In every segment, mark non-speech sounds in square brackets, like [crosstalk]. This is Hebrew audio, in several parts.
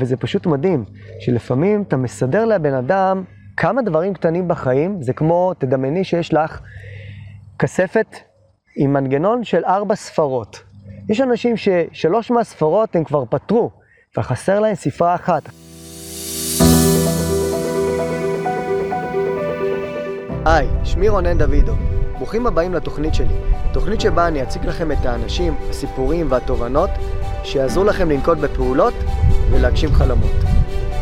וזה פשוט מדהים, שלפעמים אתה מסדר לבן אדם כמה דברים קטנים בחיים, זה כמו, תדמייני שיש לך כספת עם מנגנון של ארבע ספרות. יש אנשים ששלוש מהספרות הם כבר פתרו, וחסר להם ספרה אחת. היי, שמי רונן דוידו. ברוכים הבאים לתוכנית שלי. תוכנית שבה אני אציג לכם את האנשים, הסיפורים והתובנות שיעזרו לכם לנקוט בפעולות ולהגשים חלומות.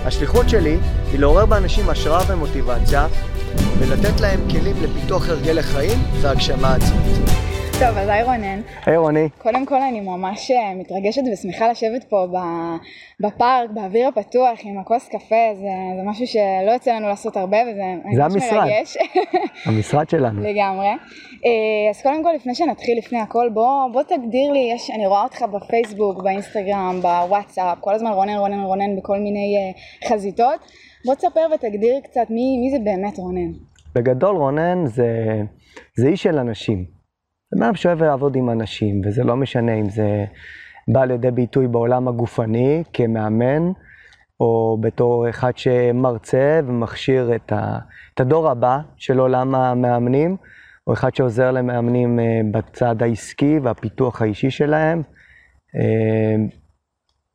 השליחות שלי היא לעורר באנשים השראה ומוטיבציה ולתת להם כלים לפיתוח הרגלי חיים והגשמה עצמית. טוב, אז היי רונן. היי רוני. קודם כל אני ממש אה, מתרגשת ושמחה לשבת פה בפארק, באוויר הפתוח, עם הכוס קפה, זה, זה משהו שלא יוצא לנו לעשות הרבה וזה זה המשרד. מרגש. [laughs] המשרד שלנו. לגמרי. אה, אז קודם כל, לפני שנתחיל, לפני הכל, בוא, בוא תגדיר לי, יש, אני רואה אותך בפייסבוק, באינסטגרם, בוואטסאפ, כל הזמן רונן, רונן, רונן בכל מיני uh, חזיתות. בוא תספר ותגדיר קצת מי, מי זה באמת רונן. בגדול רונן זה, זה איש של אנשים. זה אדם שאוהב לעבוד עם אנשים, וזה לא משנה אם זה בא לידי ביטוי בעולם הגופני כמאמן, או בתור אחד שמרצה ומכשיר את, ה, את הדור הבא של עולם המאמנים, או אחד שעוזר למאמנים אה, בצד העסקי והפיתוח האישי שלהם. אה,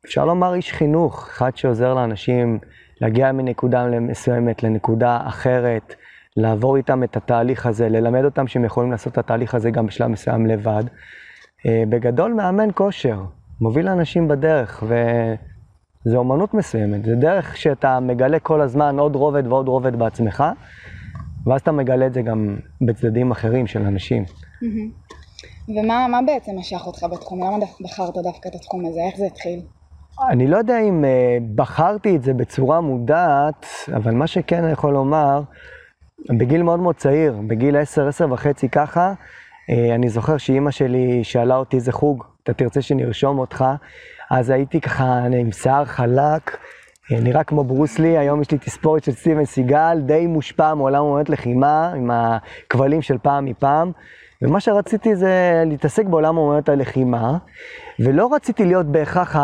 אפשר לומר איש חינוך, אחד שעוזר לאנשים להגיע מנקודה מסוימת לנקודה אחרת, לעבור איתם את התהליך הזה, ללמד אותם שהם יכולים לעשות את התהליך הזה גם בשלב מסוים לבד. אה, בגדול מאמן כושר, מוביל אנשים בדרך, וזו אומנות מסוימת, זה דרך שאתה מגלה כל הזמן עוד רובד ועוד רובד בעצמך, ואז אתה מגלה את זה גם בצדדים אחרים של אנשים. ומה בעצם משך אותך בתחום? למה בחרת דווקא את התחום הזה? איך זה התחיל? אני לא יודע אם uh, בחרתי את זה בצורה מודעת, אבל מה שכן אני יכול לומר, בגיל מאוד מאוד צעיר, בגיל 10, 10 וחצי ככה, uh, אני זוכר שאימא שלי שאלה אותי איזה חוג, אתה תרצה שנרשום אותך, אז הייתי ככה עם שיער חלק, אה, נראה כמו ברוסלי, היום יש לי תספורת של סטיבן סיגל, די מושפע מעולם אומנות לחימה, עם הכבלים של פעם מפעם. ומה שרציתי זה להתעסק בעולם אומנות הלחימה, ולא רציתי להיות בהכרח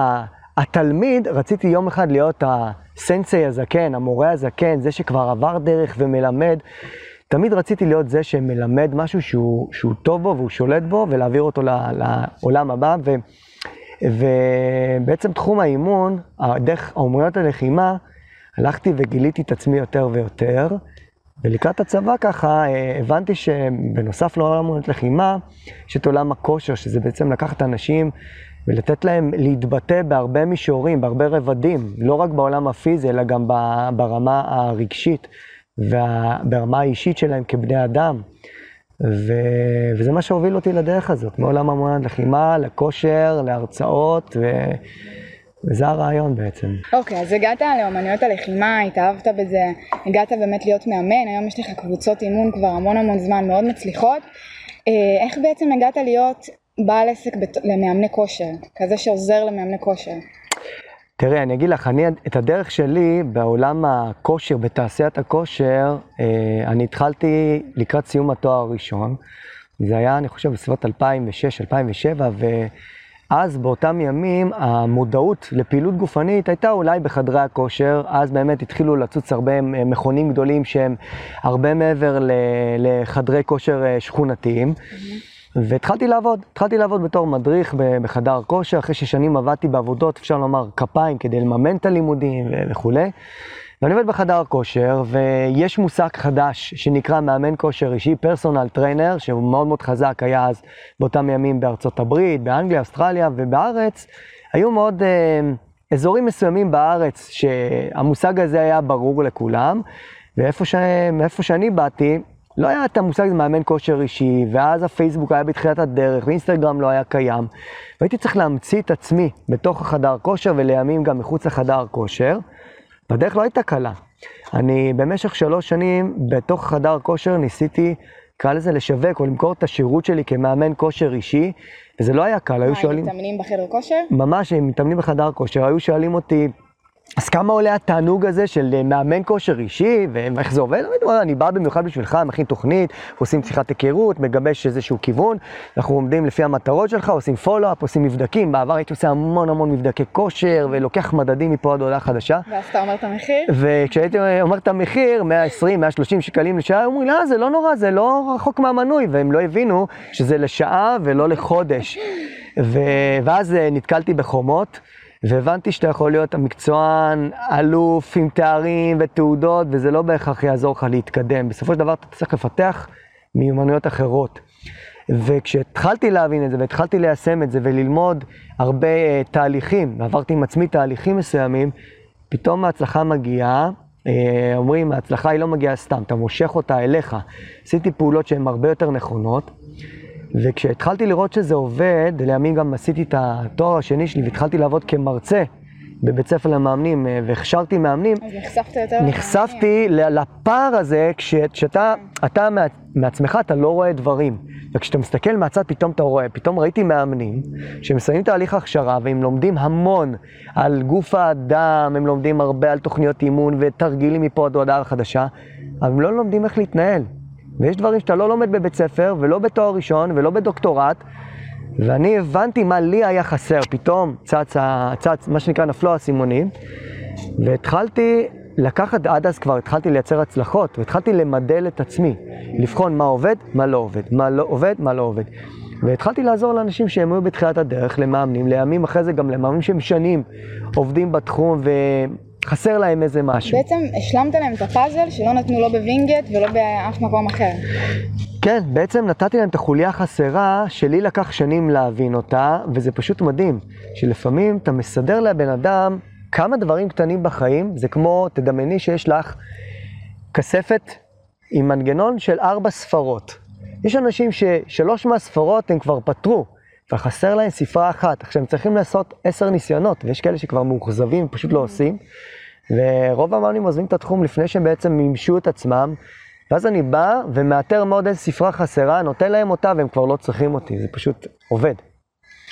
התלמיד, רציתי יום אחד להיות הסנסei הזקן, המורה הזקן, זה שכבר עבר דרך ומלמד. תמיד רציתי להיות זה שמלמד משהו שהוא, שהוא טוב בו והוא שולט בו, ולהעביר אותו לעולם הבא. ו... ובעצם תחום האימון, דרך האומנויות הלחימה, הלכתי וגיליתי את עצמי יותר ויותר, ולקראת הצבא ככה אה, הבנתי שבנוסף לעולם האומנויות לחימה, יש את עולם הכושר, שזה בעצם לקחת אנשים ולתת להם להתבטא בהרבה מישורים, בהרבה רבדים, לא רק בעולם הפיזי, אלא גם ברמה הרגשית וברמה האישית שלהם כבני אדם. ו... וזה מה שהוביל אותי לדרך הזאת, מעולם המון לחימה, לכושר, להרצאות, ו... וזה הרעיון בעצם. אוקיי, okay, אז הגעת לאומנויות הלחימה, התאהבת בזה, הגעת באמת להיות מאמן, היום יש לך קבוצות אימון כבר המון המון זמן מאוד מצליחות. אה, איך בעצם הגעת להיות בעל עסק בת... למאמני כושר, כזה שעוזר למאמני כושר? תראה, אני אגיד לך, אני, את הדרך שלי בעולם הכושר, בתעשיית הכושר, אה, אני התחלתי לקראת סיום התואר הראשון. זה היה, אני חושב, בסביבות 2006-2007, ואז באותם ימים המודעות לפעילות גופנית הייתה אולי בחדרי הכושר, אז באמת התחילו לצוץ הרבה מכונים גדולים שהם הרבה מעבר לחדרי כושר אה, שכונתיים. Mm-hmm. והתחלתי לעבוד, התחלתי לעבוד בתור מדריך בחדר כושר, אחרי ששנים עבדתי בעבודות, אפשר לומר, כפיים כדי לממן את הלימודים וכולי. ואני עובד בחדר כושר, ויש מושג חדש שנקרא מאמן כושר אישי, personal trainer, שהוא מאוד מאוד חזק, היה אז באותם ימים בארצות הברית, באנגליה, אוסטרליה ובארץ. היו מאוד אה, אזורים מסוימים בארץ שהמושג הזה היה ברור לכולם, ואיפה ש... שאני באתי, לא היה את המושג הזה מאמן כושר אישי, ואז הפייסבוק היה בתחילת הדרך, ואינסטגרם לא היה קיים. והייתי צריך להמציא את עצמי בתוך החדר כושר, ולימים גם מחוץ לחדר כושר. והדרך לא הייתה קלה. אני במשך שלוש שנים בתוך חדר כושר ניסיתי, נקרא לזה לשווק או למכור את השירות שלי כמאמן כושר אישי, וזה לא היה קל, היו שואלים... מה, הם מתאמנים בחדר כושר? ממש, הם מתאמנים בחדר כושר, היו שואלים אותי, אז כמה עולה התענוג הזה של אה, מאמן כושר אישי, ואיך זה עובד? אני בא במיוחד בשבילך, מכין תוכנית, עושים שיחת היכרות, מגבש איזשהו כיוון, אנחנו עומדים לפי המטרות שלך, עושים פולו-אפ, עושים מבדקים. בעבר הייתי עושה המון המון מבדקי כושר, ולוקח מדדים מפה עד הודעה חדשה. ואז אתה אומר את המחיר? וכשהייתי אומר את המחיר, 120, 130 שקלים לשעה, אומרים לי, לא, זה לא נורא, זה לא רחוק מהמנוי, והם לא הבינו שזה לשעה ולא לחודש. ו... ואז אה, נתקלתי בחומות. והבנתי שאתה יכול להיות המקצוען, אלוף עם תארים ותעודות, וזה לא בהכרח יעזור לך להתקדם. בסופו של דבר אתה צריך לפתח מיומנויות אחרות. וכשהתחלתי להבין את זה, והתחלתי ליישם את זה, וללמוד הרבה uh, תהליכים, ועברתי עם עצמי תהליכים מסוימים, פתאום ההצלחה מגיעה. uh, אומרים, ההצלחה היא לא מגיעה סתם, אתה מושך אותה אליך. עשיתי פעולות שהן הרבה יותר נכונות. וכשהתחלתי לראות שזה עובד, לימים גם עשיתי את התואר השני שלי והתחלתי לעבוד כמרצה בבית ספר למאמנים אה, והכשרתי מאמנים. אז נחשפת יותר נחשפתי לפער הזה כשאתה אתה מעצמך אתה לא רואה דברים. וכשאתה מסתכל מהצד פתאום אתה רואה, פתאום ראיתי מאמנים שמסיימים תהליך הכשרה והם לומדים המון על גוף האדם, הם לומדים הרבה על תוכניות אימון ותרגילים מפה עד הודעה חדשה, אבל הם לא לומדים איך להתנהל. ויש דברים שאתה לא לומד בבית ספר, ולא בתואר ראשון, ולא בדוקטורט, ואני הבנתי מה לי היה חסר. פתאום צץ, צץ מה שנקרא, נפלו האסימונים, והתחלתי לקחת, עד אז כבר התחלתי לייצר הצלחות, והתחלתי למדל את עצמי, לבחון מה עובד, מה לא עובד, מה לא עובד, מה לא עובד. והתחלתי לעזור לאנשים שהם היו בתחילת הדרך, למאמנים, לימים אחרי זה גם למאמנים שהם שנים עובדים בתחום, ו... חסר להם איזה משהו. בעצם השלמת להם את הפאזל שלא נתנו לא בווינגייט ולא באף מקום אחר. כן, בעצם נתתי להם את החוליה החסרה שלי לקח שנים להבין אותה, וזה פשוט מדהים, שלפעמים אתה מסדר לבן אדם כמה דברים קטנים בחיים, זה כמו, תדמייני שיש לך כספת עם מנגנון של ארבע ספרות. יש אנשים ששלוש מהספרות הם כבר פתרו, וחסר להם ספרה אחת. עכשיו, הם צריכים לעשות עשר ניסיונות, ויש כאלה שכבר מאוכזבים, פשוט לא עושים. ורוב המאמנים עוזבים את התחום לפני שהם בעצם מימשו את עצמם, ואז אני בא ומאתר מאוד איזה ספרה חסרה, נותן להם אותה והם כבר לא צריכים אותי, זה פשוט עובד.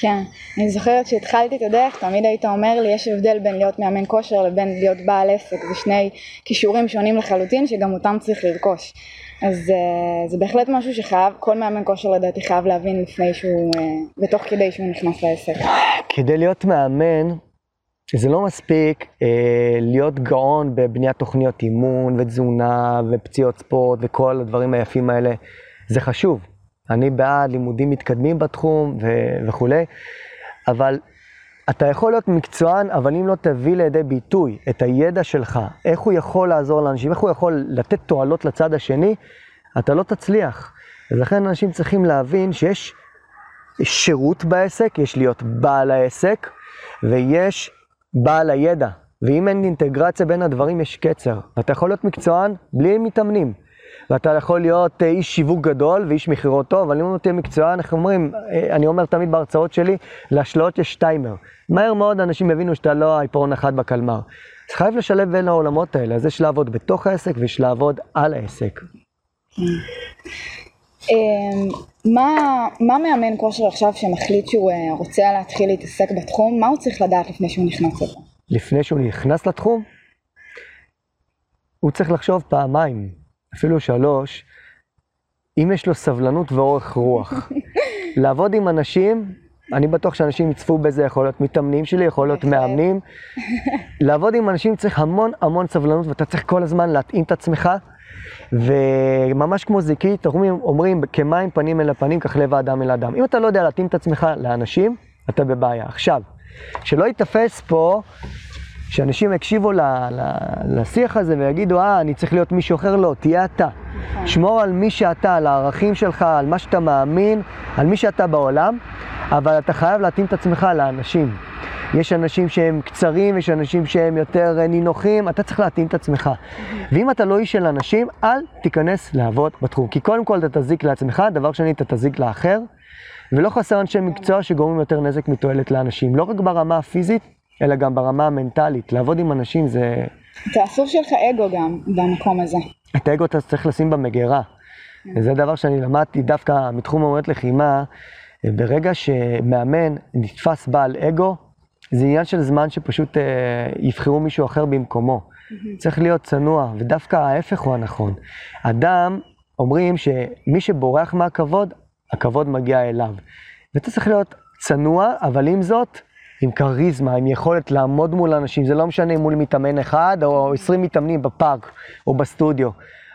כן, אני זוכרת שהתחלתי את הדרך, תמיד היית אומר לי, יש הבדל בין להיות מאמן כושר לבין להיות בעל עסק, זה שני כישורים שונים לחלוטין, שגם אותם צריך לרכוש. אז uh, זה בהחלט משהו שחייב, כל מאמן כושר לדעתי חייב להבין לפני שהוא, uh, ותוך כדי שהוא נכנס לעסק. כדי להיות מאמן, זה לא מספיק אה, להיות גאון בבניית תוכניות אימון ותזונה ופציעות ספורט וכל הדברים היפים האלה, זה חשוב. אני בעד לימודים מתקדמים בתחום ו- וכולי, אבל אתה יכול להיות מקצוען, אבל אם לא תביא לידי ביטוי את הידע שלך, איך הוא יכול לעזור לאנשים, איך הוא יכול לתת תועלות לצד השני, אתה לא תצליח. אז לכן אנשים צריכים להבין שיש שירות בעסק, יש להיות בעל העסק, ויש בעל הידע. ואם אין אינטגרציה בין הדברים, יש קצר. ואתה יכול להיות מקצוען בלי מתאמנים. ואתה יכול להיות אה, איש שיווק גדול ואיש מכירות טוב, אבל אם לא תהיה מקצוען, איך אומרים, אה, אני אומר תמיד בהרצאות שלי, להשלאות יש טיימר. מהר מאוד אנשים יבינו שאתה לא העיפרון אחד בקלמר. אז חייב לשלב בין העולמות האלה, אז יש לעבוד בתוך העסק ויש לעבוד על העסק. אמ, מה מאמן כושר עכשיו שמחליט שהוא אה, רוצה להתחיל להתעסק בתחום, מה הוא צריך לדעת לפני שהוא נכנס לזה? לפני שהוא נכנס לתחום? הוא צריך לחשוב פעמיים, אפילו שלוש, אם יש לו סבלנות ואורך רוח. [laughs] לעבוד עם אנשים, אני בטוח שאנשים יצפו בזה, יכול להיות מתאמנים שלי, יכול להיות מאמנים. לעבוד עם אנשים צריך המון המון סבלנות, ואתה צריך כל הזמן להתאים את עצמך. וממש כמו זיקית, אומרים, אומרים כמים פנים אל הפנים, כך לב האדם אל האדם. אם אתה לא יודע להתאים את עצמך לאנשים, אתה בבעיה. עכשיו, שלא ייתפס פה שאנשים יקשיבו ל, ל, לשיח הזה ויגידו, אה, אני צריך להיות מישהו אחר, לא, תהיה אתה. נכון. שמור על מי שאתה, על הערכים שלך, על מה שאתה מאמין, על מי שאתה בעולם, אבל אתה חייב להתאים את עצמך לאנשים. יש אנשים שהם קצרים, יש אנשים שהם יותר אה, נינוחים, אתה צריך להתאים את עצמך. ואם אתה לא איש של אנשים, אל תיכנס לעבוד בתחום. כי קודם כל אתה תזיק לעצמך, דבר שני אתה תזיק לאחר, ולא חסר אנשי מקצוע שגורמים יותר נזק מתועלת לאנשים. לא רק ברמה הפיזית, אלא גם ברמה המנטלית. לעבוד עם אנשים זה... אתה אסור שלך אגו גם במקום הזה. את האגו אתה צריך לשים במגירה. וזה דבר שאני למדתי דווקא מתחום אמנות לחימה. ברגע שמאמן נתפס בעל אגו, זה עניין של זמן שפשוט אה, יבחרו מישהו אחר במקומו. צריך להיות צנוע, ודווקא ההפך הוא הנכון. אדם, אומרים שמי שבורח מהכבוד, הכבוד מגיע אליו. ואתה צריך להיות צנוע, אבל עם זאת, עם כריזמה, עם יכולת לעמוד מול אנשים, זה לא משנה מול מתאמן אחד או עשרים מתאמנים בפארק או בסטודיו.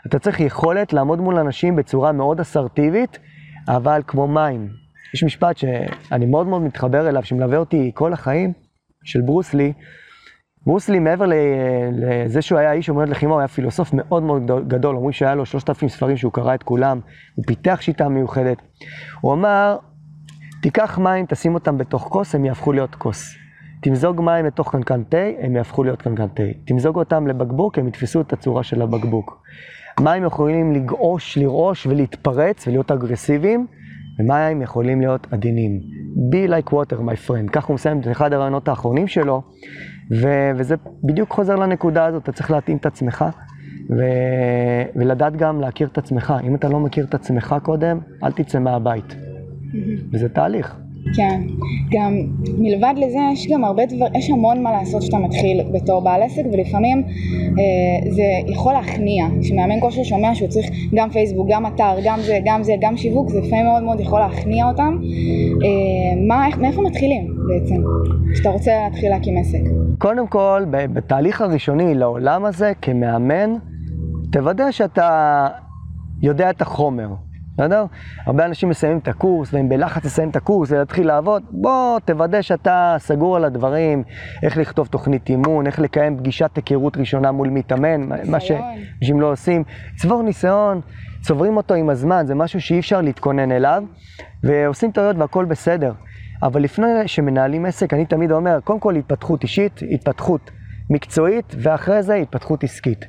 אתה צריך יכולת לעמוד מול אנשים בצורה מאוד אסרטיבית, אבל כמו מים. יש משפט שאני מאוד מאוד מתחבר אליו, שמלווה אותי כל החיים, של ברוסלי. ברוסלי, מעבר לזה שהוא היה איש אומרת לחימה, הוא היה פילוסוף מאוד מאוד גדול. אומרים שהיה לו שלושת אלפים ספרים שהוא קרא את כולם, הוא פיתח שיטה מיוחדת. הוא אמר, תיקח מים, תשים אותם בתוך כוס, הם יהפכו להיות כוס. תמזוג מים לתוך קנקן תה, הם יהפכו להיות קנקן תה. תמזוג אותם לבקבוק, הם יתפסו את הצורה של הבקבוק. מים יכולים לגעוש, לרעוש ולהתפרץ ולהיות אגרסיביים, ומים יכולים להיות עדינים. be like water, my friend. כך הוא מסיים את אחד הרעיונות האחרונים שלו, ו- וזה בדיוק חוזר לנקודה הזאת, אתה צריך להתאים את עצמך, ו- ולדעת גם להכיר את עצמך. אם אתה לא מכיר את עצמך קודם, אל תצא מהבית. וזה תהליך. כן, גם מלבד לזה יש גם הרבה דברים, יש המון מה לעשות כשאתה מתחיל בתור בעל עסק ולפעמים אה, זה יכול להכניע, כשמאמן כושר שומע שהוא צריך גם פייסבוק, גם אתר, גם זה, גם זה, גם שיווק, זה לפעמים מאוד מאוד יכול להכניע אותם. אה, מה, איך, מאיפה מתחילים בעצם, כשאתה רוצה להתחיל להקים עסק? קודם כל, בתהליך הראשוני לעולם הזה, כמאמן, תוודא שאתה יודע את החומר. בסדר? הרבה אנשים מסיימים את הקורס, והם בלחץ לסיים את הקורס ולהתחיל לעבוד. בוא, תוודא שאתה סגור על הדברים, איך לכתוב תוכנית אימון, איך לקיים פגישת היכרות ראשונה מול מתאמן, מה שאנשים לא עושים. צבור ניסיון, צוברים אותו עם הזמן, זה משהו שאי אפשר להתכונן אליו, ועושים טעויות והכל בסדר. אבל לפני שמנהלים עסק, אני תמיד אומר, קודם כל התפתחות אישית, התפתחות מקצועית, ואחרי זה התפתחות עסקית.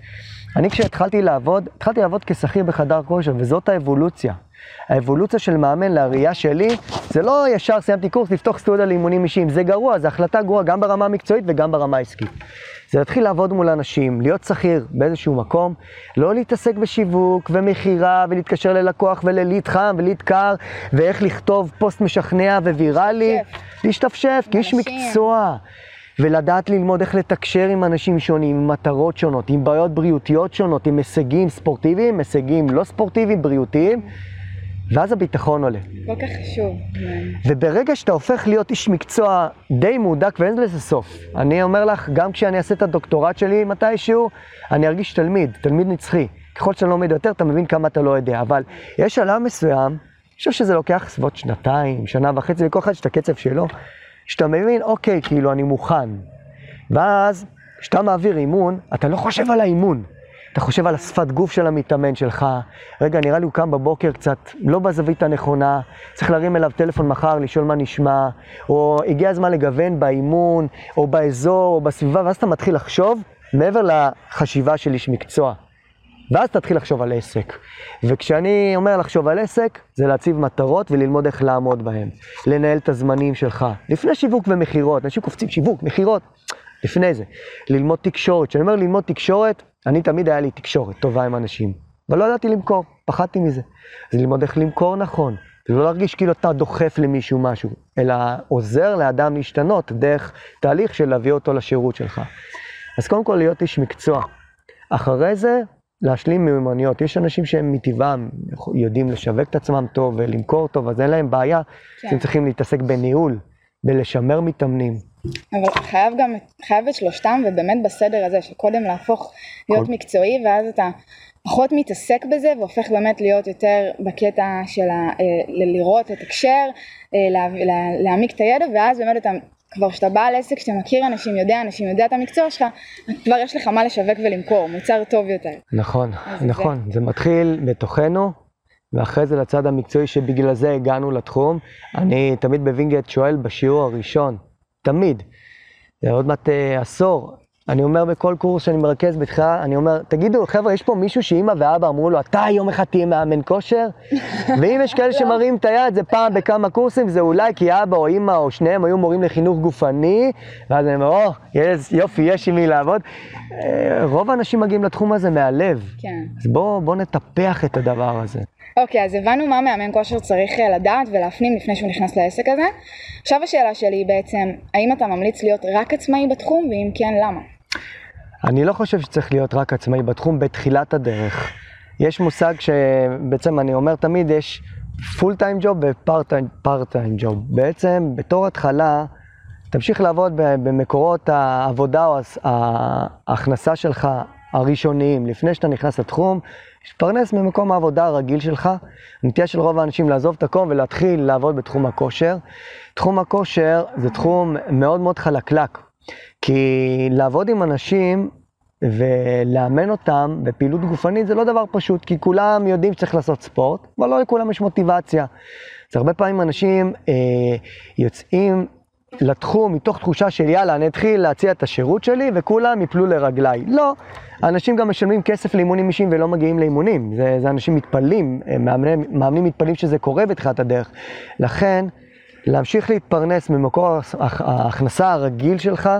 אני כשהתחלתי לעבוד, התחלתי לעבוד כשכיר בחדר כושר, וזאת האבולוציה. האבולוציה של מאמן לראייה שלי, זה לא ישר סיימתי קורס, לפתוח סטודיה לאימונים אישיים, זה גרוע, זו החלטה גרועה גם ברמה המקצועית וגם ברמה העסקית. זה להתחיל לעבוד מול אנשים, להיות שכיר באיזשהו מקום, לא להתעסק בשיווק ומכירה ולהתקשר ללקוח ולליד חם וליד קר ואיך לכתוב פוסט משכנע וויראלי, להשתפשף, כי איש מקצוע. ולדעת ללמוד איך לתקשר עם אנשים שונים, עם מטרות שונות, עם בעיות בריאותיות שונות, עם הישגים ספורטיביים, הישגים לא ספורטיביים, בריאותיים, ואז הביטחון עולה. כל כך חשוב. וברגע שאתה הופך להיות איש מקצוע די מהודק ואין לזה סוף, אני אומר לך, גם כשאני אעשה את הדוקטורט שלי מתישהו, אני ארגיש תלמיד, תלמיד נצחי. ככל שאתה לומד יותר, אתה מבין כמה אתה לא יודע, אבל יש שלב מסוים, אני חושב שזה לוקח סביבות שנתיים, שנה וחצי, לכל אחד יש את הקצב שלו. שאתה מבין, אוקיי, כאילו, אני מוכן. ואז, כשאתה מעביר אימון, אתה לא חושב על האימון. אתה חושב על השפת גוף של המתאמן שלך. רגע, נראה לי הוא קם בבוקר קצת לא בזווית הנכונה, צריך להרים אליו טלפון מחר, לשאול מה נשמע, או הגיע הזמן לגוון באימון, או באזור, או בסביבה, ואז אתה מתחיל לחשוב מעבר לחשיבה של איש מקצוע. ואז תתחיל לחשוב על עסק. וכשאני אומר לחשוב על עסק, זה להציב מטרות וללמוד איך לעמוד בהן. לנהל את הזמנים שלך. לפני שיווק ומכירות, אנשים קופצים שיווק, מכירות. לפני זה. ללמוד תקשורת. כשאני אומר ללמוד תקשורת, אני תמיד היה לי תקשורת טובה עם אנשים. אבל לא ידעתי למכור, פחדתי מזה. אז ללמוד איך למכור נכון. ולא להרגיש כאילו אתה דוחף למישהו משהו, אלא עוזר לאדם להשתנות דרך תהליך של להביא אותו לשירות שלך. אז קודם כל להיות איש מקצוע. אחרי זה, להשלים מיומנויות. יש אנשים שהם מטבעם יודעים לשווק את עצמם טוב ולמכור טוב, אז אין להם בעיה, כן. הם צריכים להתעסק בניהול, בלשמר מתאמנים. אבל חייב גם, חייב את שלושתם, ובאמת בסדר הזה, שקודם להפוך להיות כל... מקצועי, ואז אתה פחות מתעסק בזה, והופך באמת להיות יותר בקטע של ה, אה, לראות, לתקשר, אה, להעמיק את הידע, ואז באמת אתה כבר כשאתה בעל עסק, כשאתה מכיר אנשים, יודע אנשים, יודע את המקצוע שלך, כבר יש לך מה לשווק ולמכור, מוצר טוב יותר. נכון, נכון, זה... זה מתחיל בתוכנו, ואחרי זה לצד המקצועי שבגלל זה הגענו לתחום. אני תמיד בווינגייט שואל בשיעור הראשון, תמיד, זה עוד מעט uh, עשור, אני אומר בכל קורס שאני מרכז בתחילה, אני אומר, תגידו, חבר'ה, יש פה מישהו שאימא ואבא אמרו לו, אתה יום אחד תהיה מאמן כושר? [laughs] ואם יש כאלה שמראים את היד, זה פעם בכמה קורסים, זה אולי כי אבא או אימא או שניהם היו מורים לחינוך גופני, ואז אני אומר, או, יופי, יש עם מי לעבוד. אה, רוב האנשים מגיעים לתחום הזה מהלב. כן. אז בואו בוא נטפח את הדבר הזה. אוקיי, אז הבנו מה מאמן כושר צריך אה, לדעת ולהפנים לפני שהוא נכנס לעסק הזה. עכשיו השאלה שלי היא בעצם, האם אתה ממליץ להיות רק עצמאי בתחום, ואם כן, למה? אני לא חושב שצריך להיות רק עצמאי בתחום בתחילת הדרך. יש מושג שבעצם אני אומר תמיד, יש פול טיים ג'וב ופארט טיים ג'וב. בעצם בתור התחלה, תמשיך לעבוד במקורות העבודה או ההכנסה שלך הראשוניים, לפני שאתה נכנס לתחום, תתפרנס ממקום העבודה הרגיל שלך. הנטייה של רוב האנשים לעזוב את הקום ולהתחיל לעבוד בתחום הכושר. תחום הכושר זה תחום מאוד מאוד חלקלק, כי לעבוד עם אנשים ולאמן אותם בפעילות גופנית זה לא דבר פשוט, כי כולם יודעים שצריך לעשות ספורט, אבל לא לכולם יש מוטיבציה. אז הרבה פעמים אנשים אה, יוצאים לתחום מתוך תחושה של יאללה, אני אתחיל להציע את השירות שלי וכולם יפלו לרגליי. לא, אנשים גם משלמים כסף לאימונים אישיים ולא מגיעים לאימונים. זה, זה אנשים מתפלאים, מאמנים, מאמנים מתפלאים שזה קורה בתחילת הדרך. לכן, להמשיך להתפרנס ממקור ההכנסה הרגיל שלך,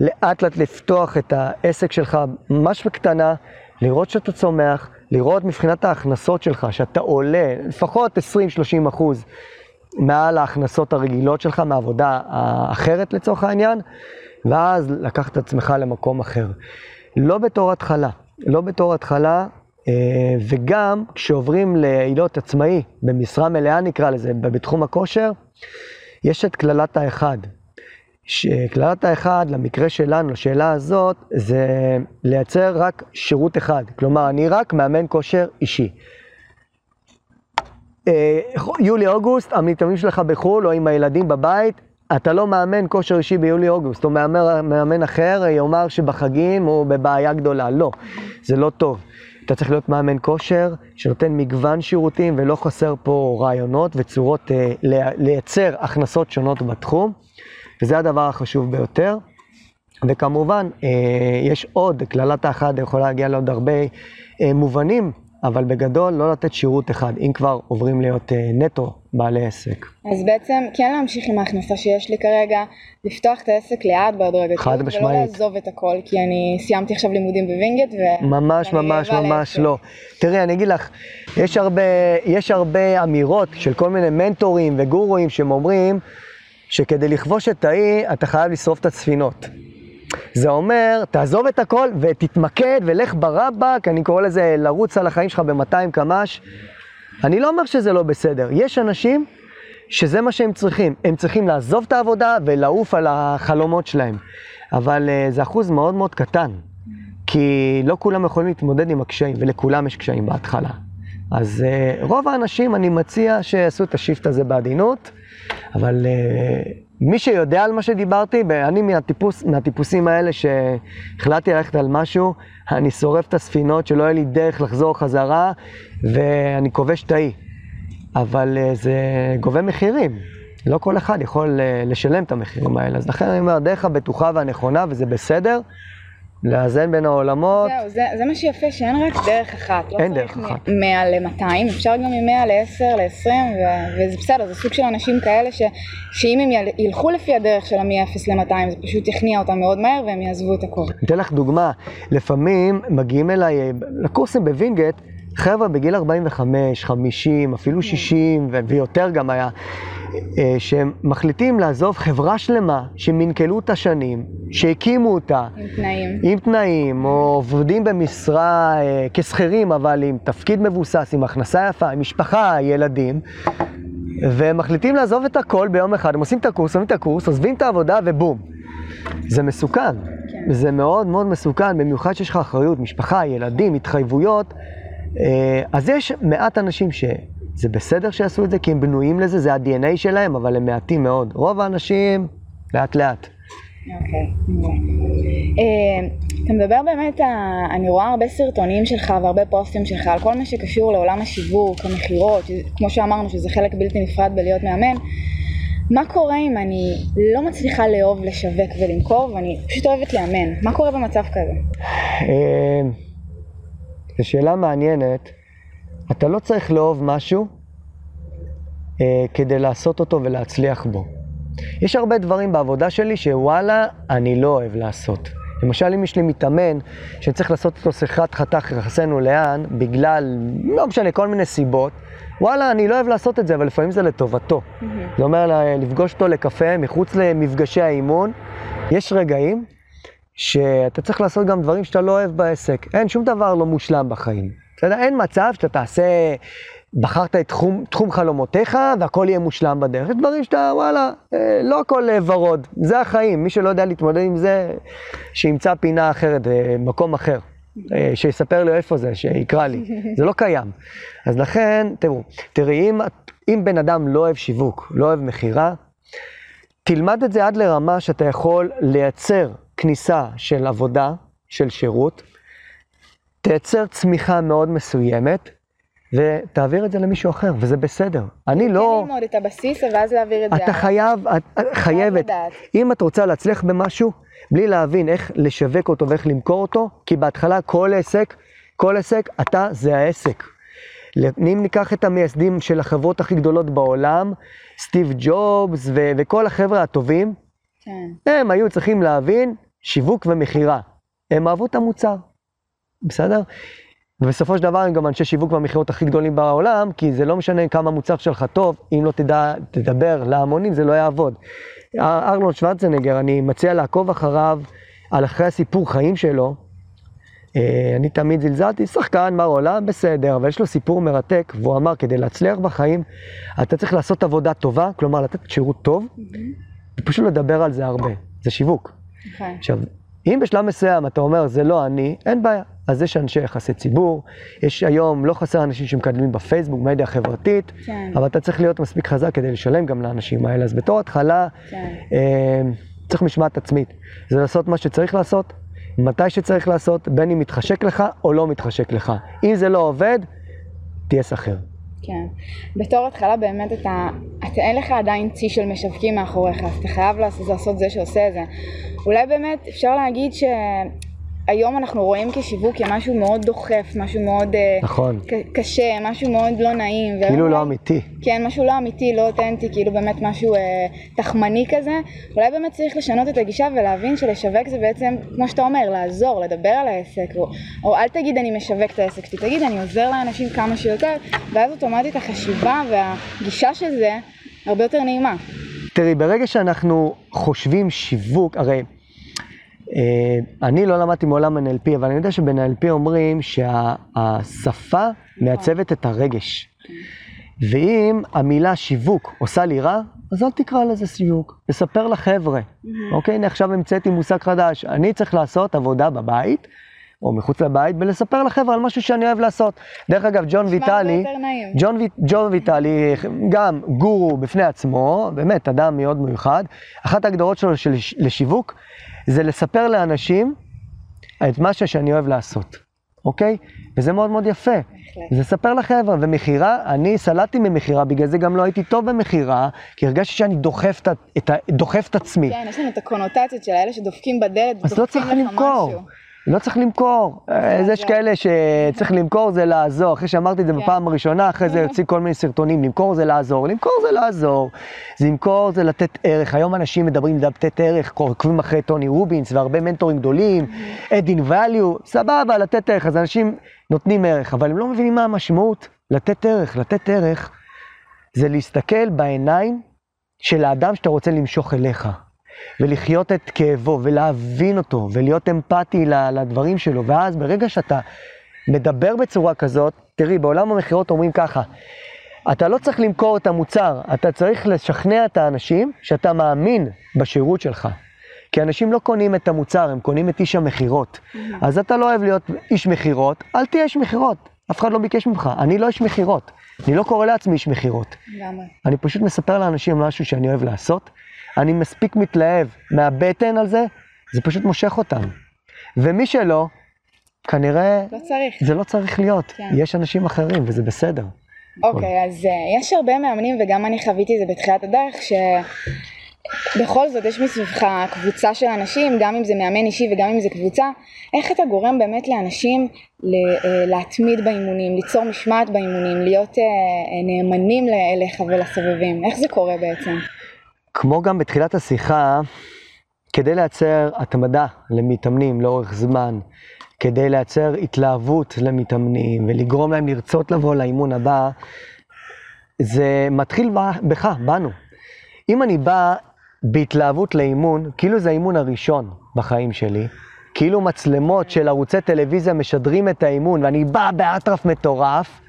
לאט לאט לפתוח את העסק שלך ממש בקטנה, לראות שאתה צומח, לראות מבחינת ההכנסות שלך, שאתה עולה לפחות 20-30 אחוז מעל ההכנסות הרגילות שלך מעבודה האחרת לצורך העניין, ואז לקחת את עצמך למקום אחר. לא בתור התחלה, לא בתור התחלה, אה, וגם כשעוברים להיות עצמאי, במשרה מלאה נקרא לזה, בתחום הכושר, יש את קללת האחד. קללת האחד, למקרה שלנו, לשאלה הזאת, זה לייצר רק שירות אחד. כלומר, אני רק מאמן כושר אישי. אה, יולי-אוגוסט, המתאמנים שלך בחו"ל או עם הילדים בבית, אתה לא מאמן כושר אישי ביולי-אוגוסט, או מאמן, מאמן אחר יאמר שבחגים הוא בבעיה גדולה. לא, זה לא טוב. אתה צריך להיות מאמן כושר שנותן מגוון שירותים ולא חסר פה רעיונות וצורות אה, לייצר הכנסות שונות בתחום, וזה הדבר החשוב ביותר. וכמובן, אה, יש עוד, קללת האחד יכולה להגיע לעוד הרבה אה, מובנים אבל בגדול לא לתת שירות אחד, אם כבר עוברים להיות uh, נטו בעלי עסק. אז בעצם כן להמשיך עם ההכנסה שיש לי כרגע, לפתוח את העסק לאט בהדרגתיות, חד משמעית. ולא לעזוב את הכל, כי אני סיימתי עכשיו לימודים בווינגייט ו... ממש ממש ממש לא. תראי, אני אגיד לך, יש הרבה, יש הרבה אמירות של כל מיני מנטורים וגורואים שהם אומרים שכדי לכבוש את האי אתה חייב לשרוף את הספינות. זה אומר, תעזוב את הכל ותתמקד ולך ברבק, אני קורא לזה לרוץ על החיים שלך ב-200 קמ"ש. אני לא אומר שזה לא בסדר, יש אנשים שזה מה שהם צריכים, הם צריכים לעזוב את העבודה ולעוף על החלומות שלהם. אבל uh, זה אחוז מאוד מאוד קטן, כי לא כולם יכולים להתמודד עם הקשיים, ולכולם יש קשיים בהתחלה. אז uh, רוב האנשים, אני מציע שיעשו את השיפט הזה בעדינות, אבל uh, מי שיודע על מה שדיברתי, אני מהטיפוס, מהטיפוסים האלה שהחלטתי ללכת על משהו, אני שורף את הספינות, שלא יהיה לי דרך לחזור חזרה, ואני כובש את האי. אבל אה, זה גובה מחירים. לא כל אחד יכול אה, לשלם את המחירים האלה. אז לכן אני אומר, הדרך הבטוחה והנכונה, וזה בסדר, לאזן בין העולמות. זהו, זה, זה מה שיפה, שאין רק דרך אחת. לא אין דרך אחת. מ-100 ל-200, אפשר גם מ-100 ל-10, ל-20, ו- וזה בסדר, זה סוג של אנשים כאלה ש- שאם הם ילכו לפי הדרך של מ-0 ל-200, זה פשוט יכניע אותם מאוד מהר והם יעזבו את הכול. אני אתן לך דוגמה, לפעמים מגיעים אליי לקורסים בווינגייט, חבר'ה בגיל 45, 50, אפילו 60 ו- ויותר גם היה. אה, שהם מחליטים לעזוב חברה שלמה שמנכלו את השנים, שהקימו אותה. עם תנאים. עם תנאים, או עובדים במשרה אה, כשכירים, אבל עם תפקיד מבוסס, עם הכנסה יפה, עם משפחה, ילדים, והם מחליטים לעזוב את הכל ביום אחד, הם עושים את הקורס, עושים את הקורס, עוזבים את העבודה ובום. זה מסוכן. כן. זה מאוד מאוד מסוכן, במיוחד שיש לך אחריות, משפחה, ילדים, התחייבויות. אה, אז יש מעט אנשים ש... זה בסדר שיעשו את זה, כי הם בנויים לזה, זה ה-DNA שלהם, אבל הם מעטים מאוד. רוב האנשים, לאט לאט. אוקיי, אה, אתה מדבר באמת, אני רואה הרבה סרטונים שלך והרבה פוסטים שלך על כל מה שקשור לעולם השיווק, המכירות, כמו שאמרנו שזה חלק בלתי נפרד בלהיות מאמן. מה קורה אם אני לא מצליחה לאהוב לשווק ולמכור ואני פשוט אוהבת לאמן? מה קורה במצב כזה? אה, זו שאלה מעניינת. אתה לא צריך לאהוב משהו אה, כדי לעשות אותו ולהצליח בו. יש הרבה דברים בעבודה שלי שוואלה, אני לא אוהב לעשות. למשל, אם יש לי מתאמן שצריך לעשות אותו שיחת חתך יחסינו לאן, בגלל, לא משנה, כל מיני סיבות, וואלה, אני לא אוהב לעשות את זה, אבל לפעמים זה לטובתו. Mm-hmm. זה אומר לפגוש אותו לקפה מחוץ למפגשי האימון. יש רגעים שאתה צריך לעשות גם דברים שאתה לא אוהב בעסק. אין שום דבר לא מושלם בחיים. בסדר? אין מצב שאתה תעשה, בחרת את תחום, תחום חלומותיך והכל יהיה מושלם בדרך. יש דברים שאתה, וואלה, אה, לא הכל אה, ורוד. זה החיים. מי שלא יודע להתמודד עם זה, שימצא פינה אחרת, אה, מקום אחר. שיספר לי איפה זה, שיקרא לי. זה לא קיים. אז לכן, תראו, תראי, אם, אם בן אדם לא אוהב שיווק, לא אוהב מכירה, תלמד את זה עד לרמה שאתה יכול לייצר כניסה של עבודה, של שירות, תייצר צמיחה מאוד מסוימת, ותעביר את זה למישהו אחר, וזה בסדר. אני לא... כן ללמוד את הבסיס, ואז להעביר את זה. אתה חייב, את חייבת. אם את רוצה להצליח במשהו, בלי להבין איך לשווק אותו ואיך למכור אותו, כי בהתחלה כל עסק, כל עסק, אתה זה העסק. אם ניקח את המייסדים של החברות הכי גדולות בעולם, סטיב ג'ובס ו- וכל החבר'ה הטובים, כן. הם היו צריכים להבין שיווק ומכירה. הם אהבו את המוצר, בסדר? ובסופו של דבר הם גם אנשי שיווק והמכירות הכי גדולים בעולם, כי זה לא משנה כמה מוצר שלך טוב, אם לא תדע, תדבר להמונים זה לא יעבוד. ארלון שוורצנגר, אני מציע לעקוב אחריו, על אחרי הסיפור חיים שלו. אה, אני תמיד זלזלתי, שחקן, מר עולם, בסדר, אבל יש לו סיפור מרתק, והוא אמר, כדי להצליח בחיים, אתה צריך לעשות עבודה טובה, כלומר לתת שירות טוב. ופשוט לדבר על זה הרבה, זה שיווק. Okay. נכון. עכשיו, אם בשלב מסוים אתה אומר, זה לא אני, אין בעיה. אז יש אנשי יחסי ציבור, יש היום, לא חסר אנשים שמקדמים בפייסבוק, מדיה חברתית, כן. אבל אתה צריך להיות מספיק חזק כדי לשלם גם לאנשים האלה. אז בתור התחלה, כן. אה, צריך משמעת עצמית. זה לעשות מה שצריך לעשות, מתי שצריך לעשות, בין אם מתחשק לך או לא מתחשק לך. אם זה לא עובד, תהיה שכיר. כן. בתור התחלה באמת אתה, אתה אין לך עדיין צי של משווקים מאחוריך, אז אתה חייב לעשות, לעשות זה שעושה את זה. אולי באמת אפשר להגיד ש... היום אנחנו רואים כשיווק כמשהו מאוד דוחף, משהו מאוד אה, נכון. קשה, משהו מאוד לא נעים. כאילו לא אמיתי. כן, משהו לא אמיתי, לא אותנטי, כאילו באמת משהו אה, תחמני כזה. אולי באמת צריך לשנות את הגישה ולהבין שלשווק זה בעצם, כמו שאתה אומר, לעזור, לדבר על העסק, או, או אל תגיד אני משווק את העסק שלי, תגיד אני עוזר לאנשים כמה שיותר, ואז אוטומטית החשיבה והגישה של זה הרבה יותר נעימה. תראי, ברגע שאנחנו חושבים שיווק, הרי... אה, אני לא למדתי מעולם NLP, אבל אני יודע שב-NLP אומרים שהשפה מעצבת את הרגש. ואם המילה שיווק עושה לי רע, אז אל תקרא לזה שיווק, תספר לחבר'ה. אוקיי, הנה עכשיו המצאתי מושג חדש, אני צריך לעשות עבודה בבית, או מחוץ לבית, ולספר לחבר'ה על משהו שאני אוהב לעשות. דרך אגב, ג'ון ויטלי, ג'ון, ג'ון ויטלי, גם גורו בפני עצמו, באמת אדם מאוד מיוחד, אחת ההגדרות שלו של, לשיווק, זה לספר לאנשים את מה שאני אוהב לעשות, אוקיי? וזה מאוד מאוד יפה. זה לספר לחבר'ה, ומכירה, אני סלדתי ממכירה, בגלל זה גם לא הייתי טוב במכירה, כי הרגשתי שאני דוחף את, את, דוחף את עצמי. כן, יש לנו את הקונוטציות של האלה שדופקים בדלת ודוחפים לא לך למכור. לא צריך למכור. יש כאלה שצריך למכור זה לעזור. אחרי שאמרתי את זה כן. בפעם הראשונה, אחרי זה [laughs] יוצאים כל מיני סרטונים, למכור זה לעזור. למכור זה לעזור. זה למכור זה לתת ערך. היום אנשים מדברים לתת ערך, עוקבים אחרי טוני רובינס והרבה מנטורים גדולים, אדין ואליו, סבבה, לתת ערך. אז אנשים נותנים ערך, אבל הם לא מבינים מה המשמעות. לתת ערך, לתת ערך זה להסתכל בעיניים של האדם שאתה רוצה למשוך אליך. ולחיות את כאבו, ולהבין אותו, ולהיות אמפתי לדברים שלו. ואז ברגע שאתה מדבר בצורה כזאת, תראי, בעולם המכירות אומרים ככה, אתה לא צריך למכור את המוצר, אתה צריך לשכנע את האנשים שאתה מאמין בשירות שלך. כי אנשים לא קונים את המוצר, הם קונים את איש המכירות. Mm-hmm. אז אתה לא אוהב להיות איש מכירות, אל תהיה איש מכירות. אף אחד לא ביקש ממך, אני לא איש מכירות. אני לא קורא לעצמי איש מכירות. למה? אני פשוט מספר לאנשים משהו שאני אוהב לעשות, אני מספיק מתלהב מהבטן על זה, זה פשוט מושך אותם. ומי שלא, כנראה... לא צריך. זה לא צריך להיות. כן. יש אנשים אחרים, וזה בסדר. אוקיי, אז uh, יש הרבה מאמנים, וגם אני חוויתי את זה בתחילת הדרך, שבכל זאת יש מסביבך קבוצה של אנשים, גם אם זה מאמן אישי וגם אם זה קבוצה, איך אתה גורם באמת לאנשים להתמיד באימונים, ליצור משמעת באימונים, להיות uh, נאמנים אליך ולסובבים, איך זה קורה בעצם? כמו גם בתחילת השיחה, כדי לייצר התמדה למתאמנים לאורך זמן, כדי לייצר התלהבות למתאמנים ולגרום להם לרצות לבוא לאימון הבא, זה מתחיל בך, בנו. אם אני בא בהתלהבות לאימון, כאילו זה האימון הראשון בחיים שלי, כאילו מצלמות של ערוצי טלוויזיה משדרים את האימון ואני בא באטרף מטורף,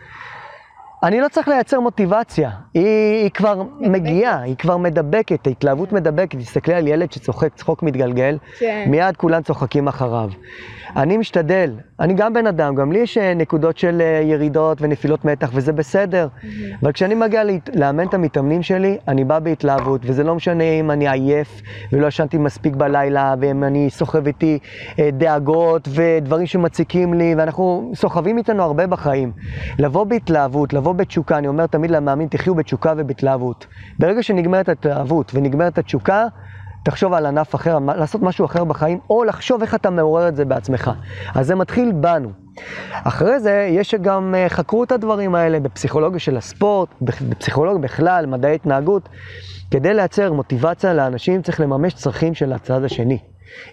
אני לא צריך לייצר מוטיבציה, היא, היא כבר מדבקת. מגיעה, היא כבר מדבקת, ההתלהבות מדבקת, תסתכלי על ילד שצוחק צחוק מתגלגל, כן. מיד כולם צוחקים אחריו. אני משתדל, אני גם בן אדם, גם לי יש אה, נקודות של אה, ירידות ונפילות מתח וזה בסדר. אבל כשאני מגיע לאמן את המתאמנים שלי, אני בא בהתלהבות, וזה לא משנה אם אני עייף ולא ישנתי מספיק בלילה, ואם אני סוחב איתי אה, דאגות ודברים שמציקים לי, ואנחנו סוחבים איתנו הרבה בחיים. לבוא בהתלהבות, לבוא בתשוקה, אני אומר תמיד למאמין, תחיו בתשוקה ובהתלהבות. ברגע שנגמרת ההתלהבות ונגמרת התשוקה, תחשוב על ענף אחר, לעשות משהו אחר בחיים, או לחשוב איך אתה מעורר את זה בעצמך. אז זה מתחיל בנו. אחרי זה, יש שגם אה, חקרו את הדברים האלה בפסיכולוגיה של הספורט, בפסיכולוגיה בכלל, מדעי התנהגות. כדי לייצר מוטיבציה לאנשים צריך לממש צרכים של הצד השני.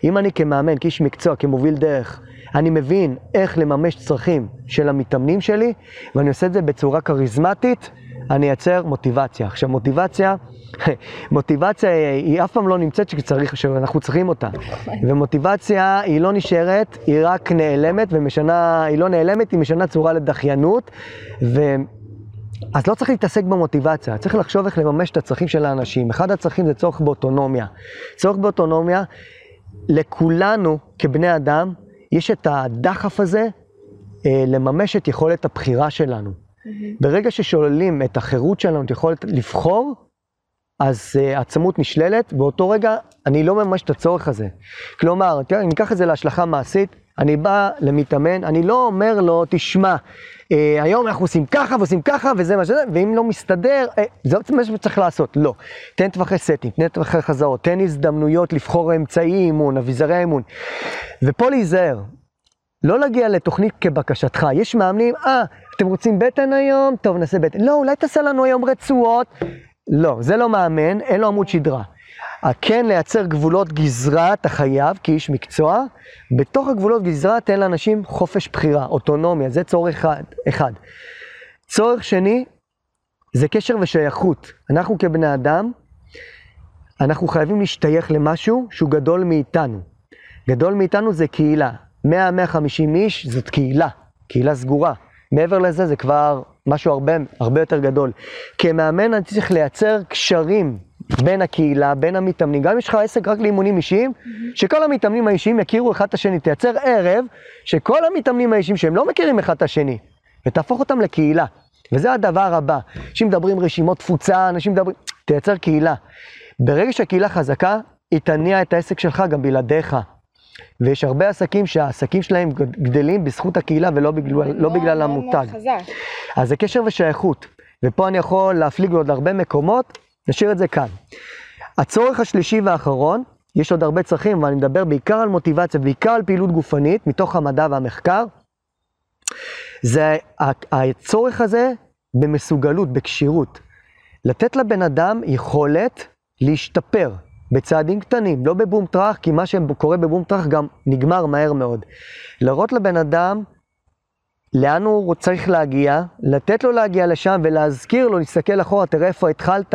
אם אני כמאמן, כאיש מקצוע, כמוביל דרך, אני מבין איך לממש צרכים של המתאמנים שלי, ואני עושה את זה בצורה כריזמטית, אני אייצר מוטיבציה. עכשיו, מוטיבציה, [laughs] מוטיבציה היא אף פעם לא נמצאת שצריך, שאנחנו צריכים אותה. ומוטיבציה היא לא נשארת, היא רק נעלמת ומשנה, היא לא נעלמת, היא משנה צורה לדחיינות. ו... אז לא צריך להתעסק במוטיבציה, צריך לחשוב איך לממש את הצרכים של האנשים. אחד הצרכים זה צורך באוטונומיה. צורך באוטונומיה, לכולנו כבני אדם, יש את הדחף הזה אה, לממש את יכולת הבחירה שלנו. ברגע ששוללים את החירות שלנו, את יכולת לבחור, אז uh, עצמות נשללת, באותו רגע אני לא ממש את הצורך הזה. כלומר, תראה, אם ניקח את זה להשלכה מעשית, אני בא למתאמן, אני לא אומר לו, תשמע, אה, היום אנחנו עושים ככה ועושים ככה וזה מה שזה, ואם לא מסתדר, אה, זה מה שצריך לעשות, לא. תן טווחי סטים, תן טווחי חזרות, תן הזדמנויות לבחור אמצעי אימון, אביזרי אימון. ופה להיזהר, לא להגיע לתוכנית כבקשתך. יש מאמנים, אה, אתם רוצים בטן היום? טוב, נעשה בטן. לא, אולי תעשה לנו היום רצועות. לא, זה לא מאמן, אין לו עמוד שדרה. כן לייצר גבולות גזרה, אתה חייב, כאיש מקצוע. בתוך הגבולות גזרה תן לאנשים חופש בחירה, אוטונומיה, זה צורך אחד. אחד. צורך שני, זה קשר ושייכות. אנחנו כבני אדם, אנחנו חייבים להשתייך למשהו שהוא גדול מאיתנו. גדול מאיתנו זה קהילה. 100-150 איש זאת קהילה, קהילה סגורה. מעבר לזה זה כבר משהו הרבה, הרבה יותר גדול. כמאמן אני צריך לייצר קשרים בין הקהילה, בין המתאמנים, גם אם יש לך עסק רק לאימונים אישיים. שכל המתאמנים האישיים יכירו אחד את השני, תייצר ערב שכל המתאמנים האישיים שהם לא מכירים אחד את השני, ותהפוך אותם לקהילה. וזה הדבר הבא. אנשים מדברים רשימות תפוצה, אנשים מדברים, תייצר קהילה. ברגע שהקהילה חזקה, היא תניע את העסק שלך גם בלעדיך. ויש הרבה עסקים שהעסקים שלהם גדלים בזכות הקהילה ולא בגלל, לא בגלל המותג. אז זה קשר ושייכות. ופה אני יכול להפליג לעוד הרבה מקומות, נשאיר את זה כאן. הצורך השלישי והאחרון, יש עוד הרבה צרכים, אבל אני מדבר בעיקר על מוטיבציה, בעיקר על פעילות גופנית, מתוך המדע והמחקר. זה הצורך הזה במסוגלות, בכשירות. לתת לבן אדם יכולת להשתפר, בצעדים קטנים, לא בבום טראח, כי מה שקורה בבום טראח גם נגמר מהר מאוד. להראות לבן אדם לאן הוא צריך להגיע, לתת לו להגיע לשם ולהזכיר לו, להסתכל אחורה, תראה איפה התחלת.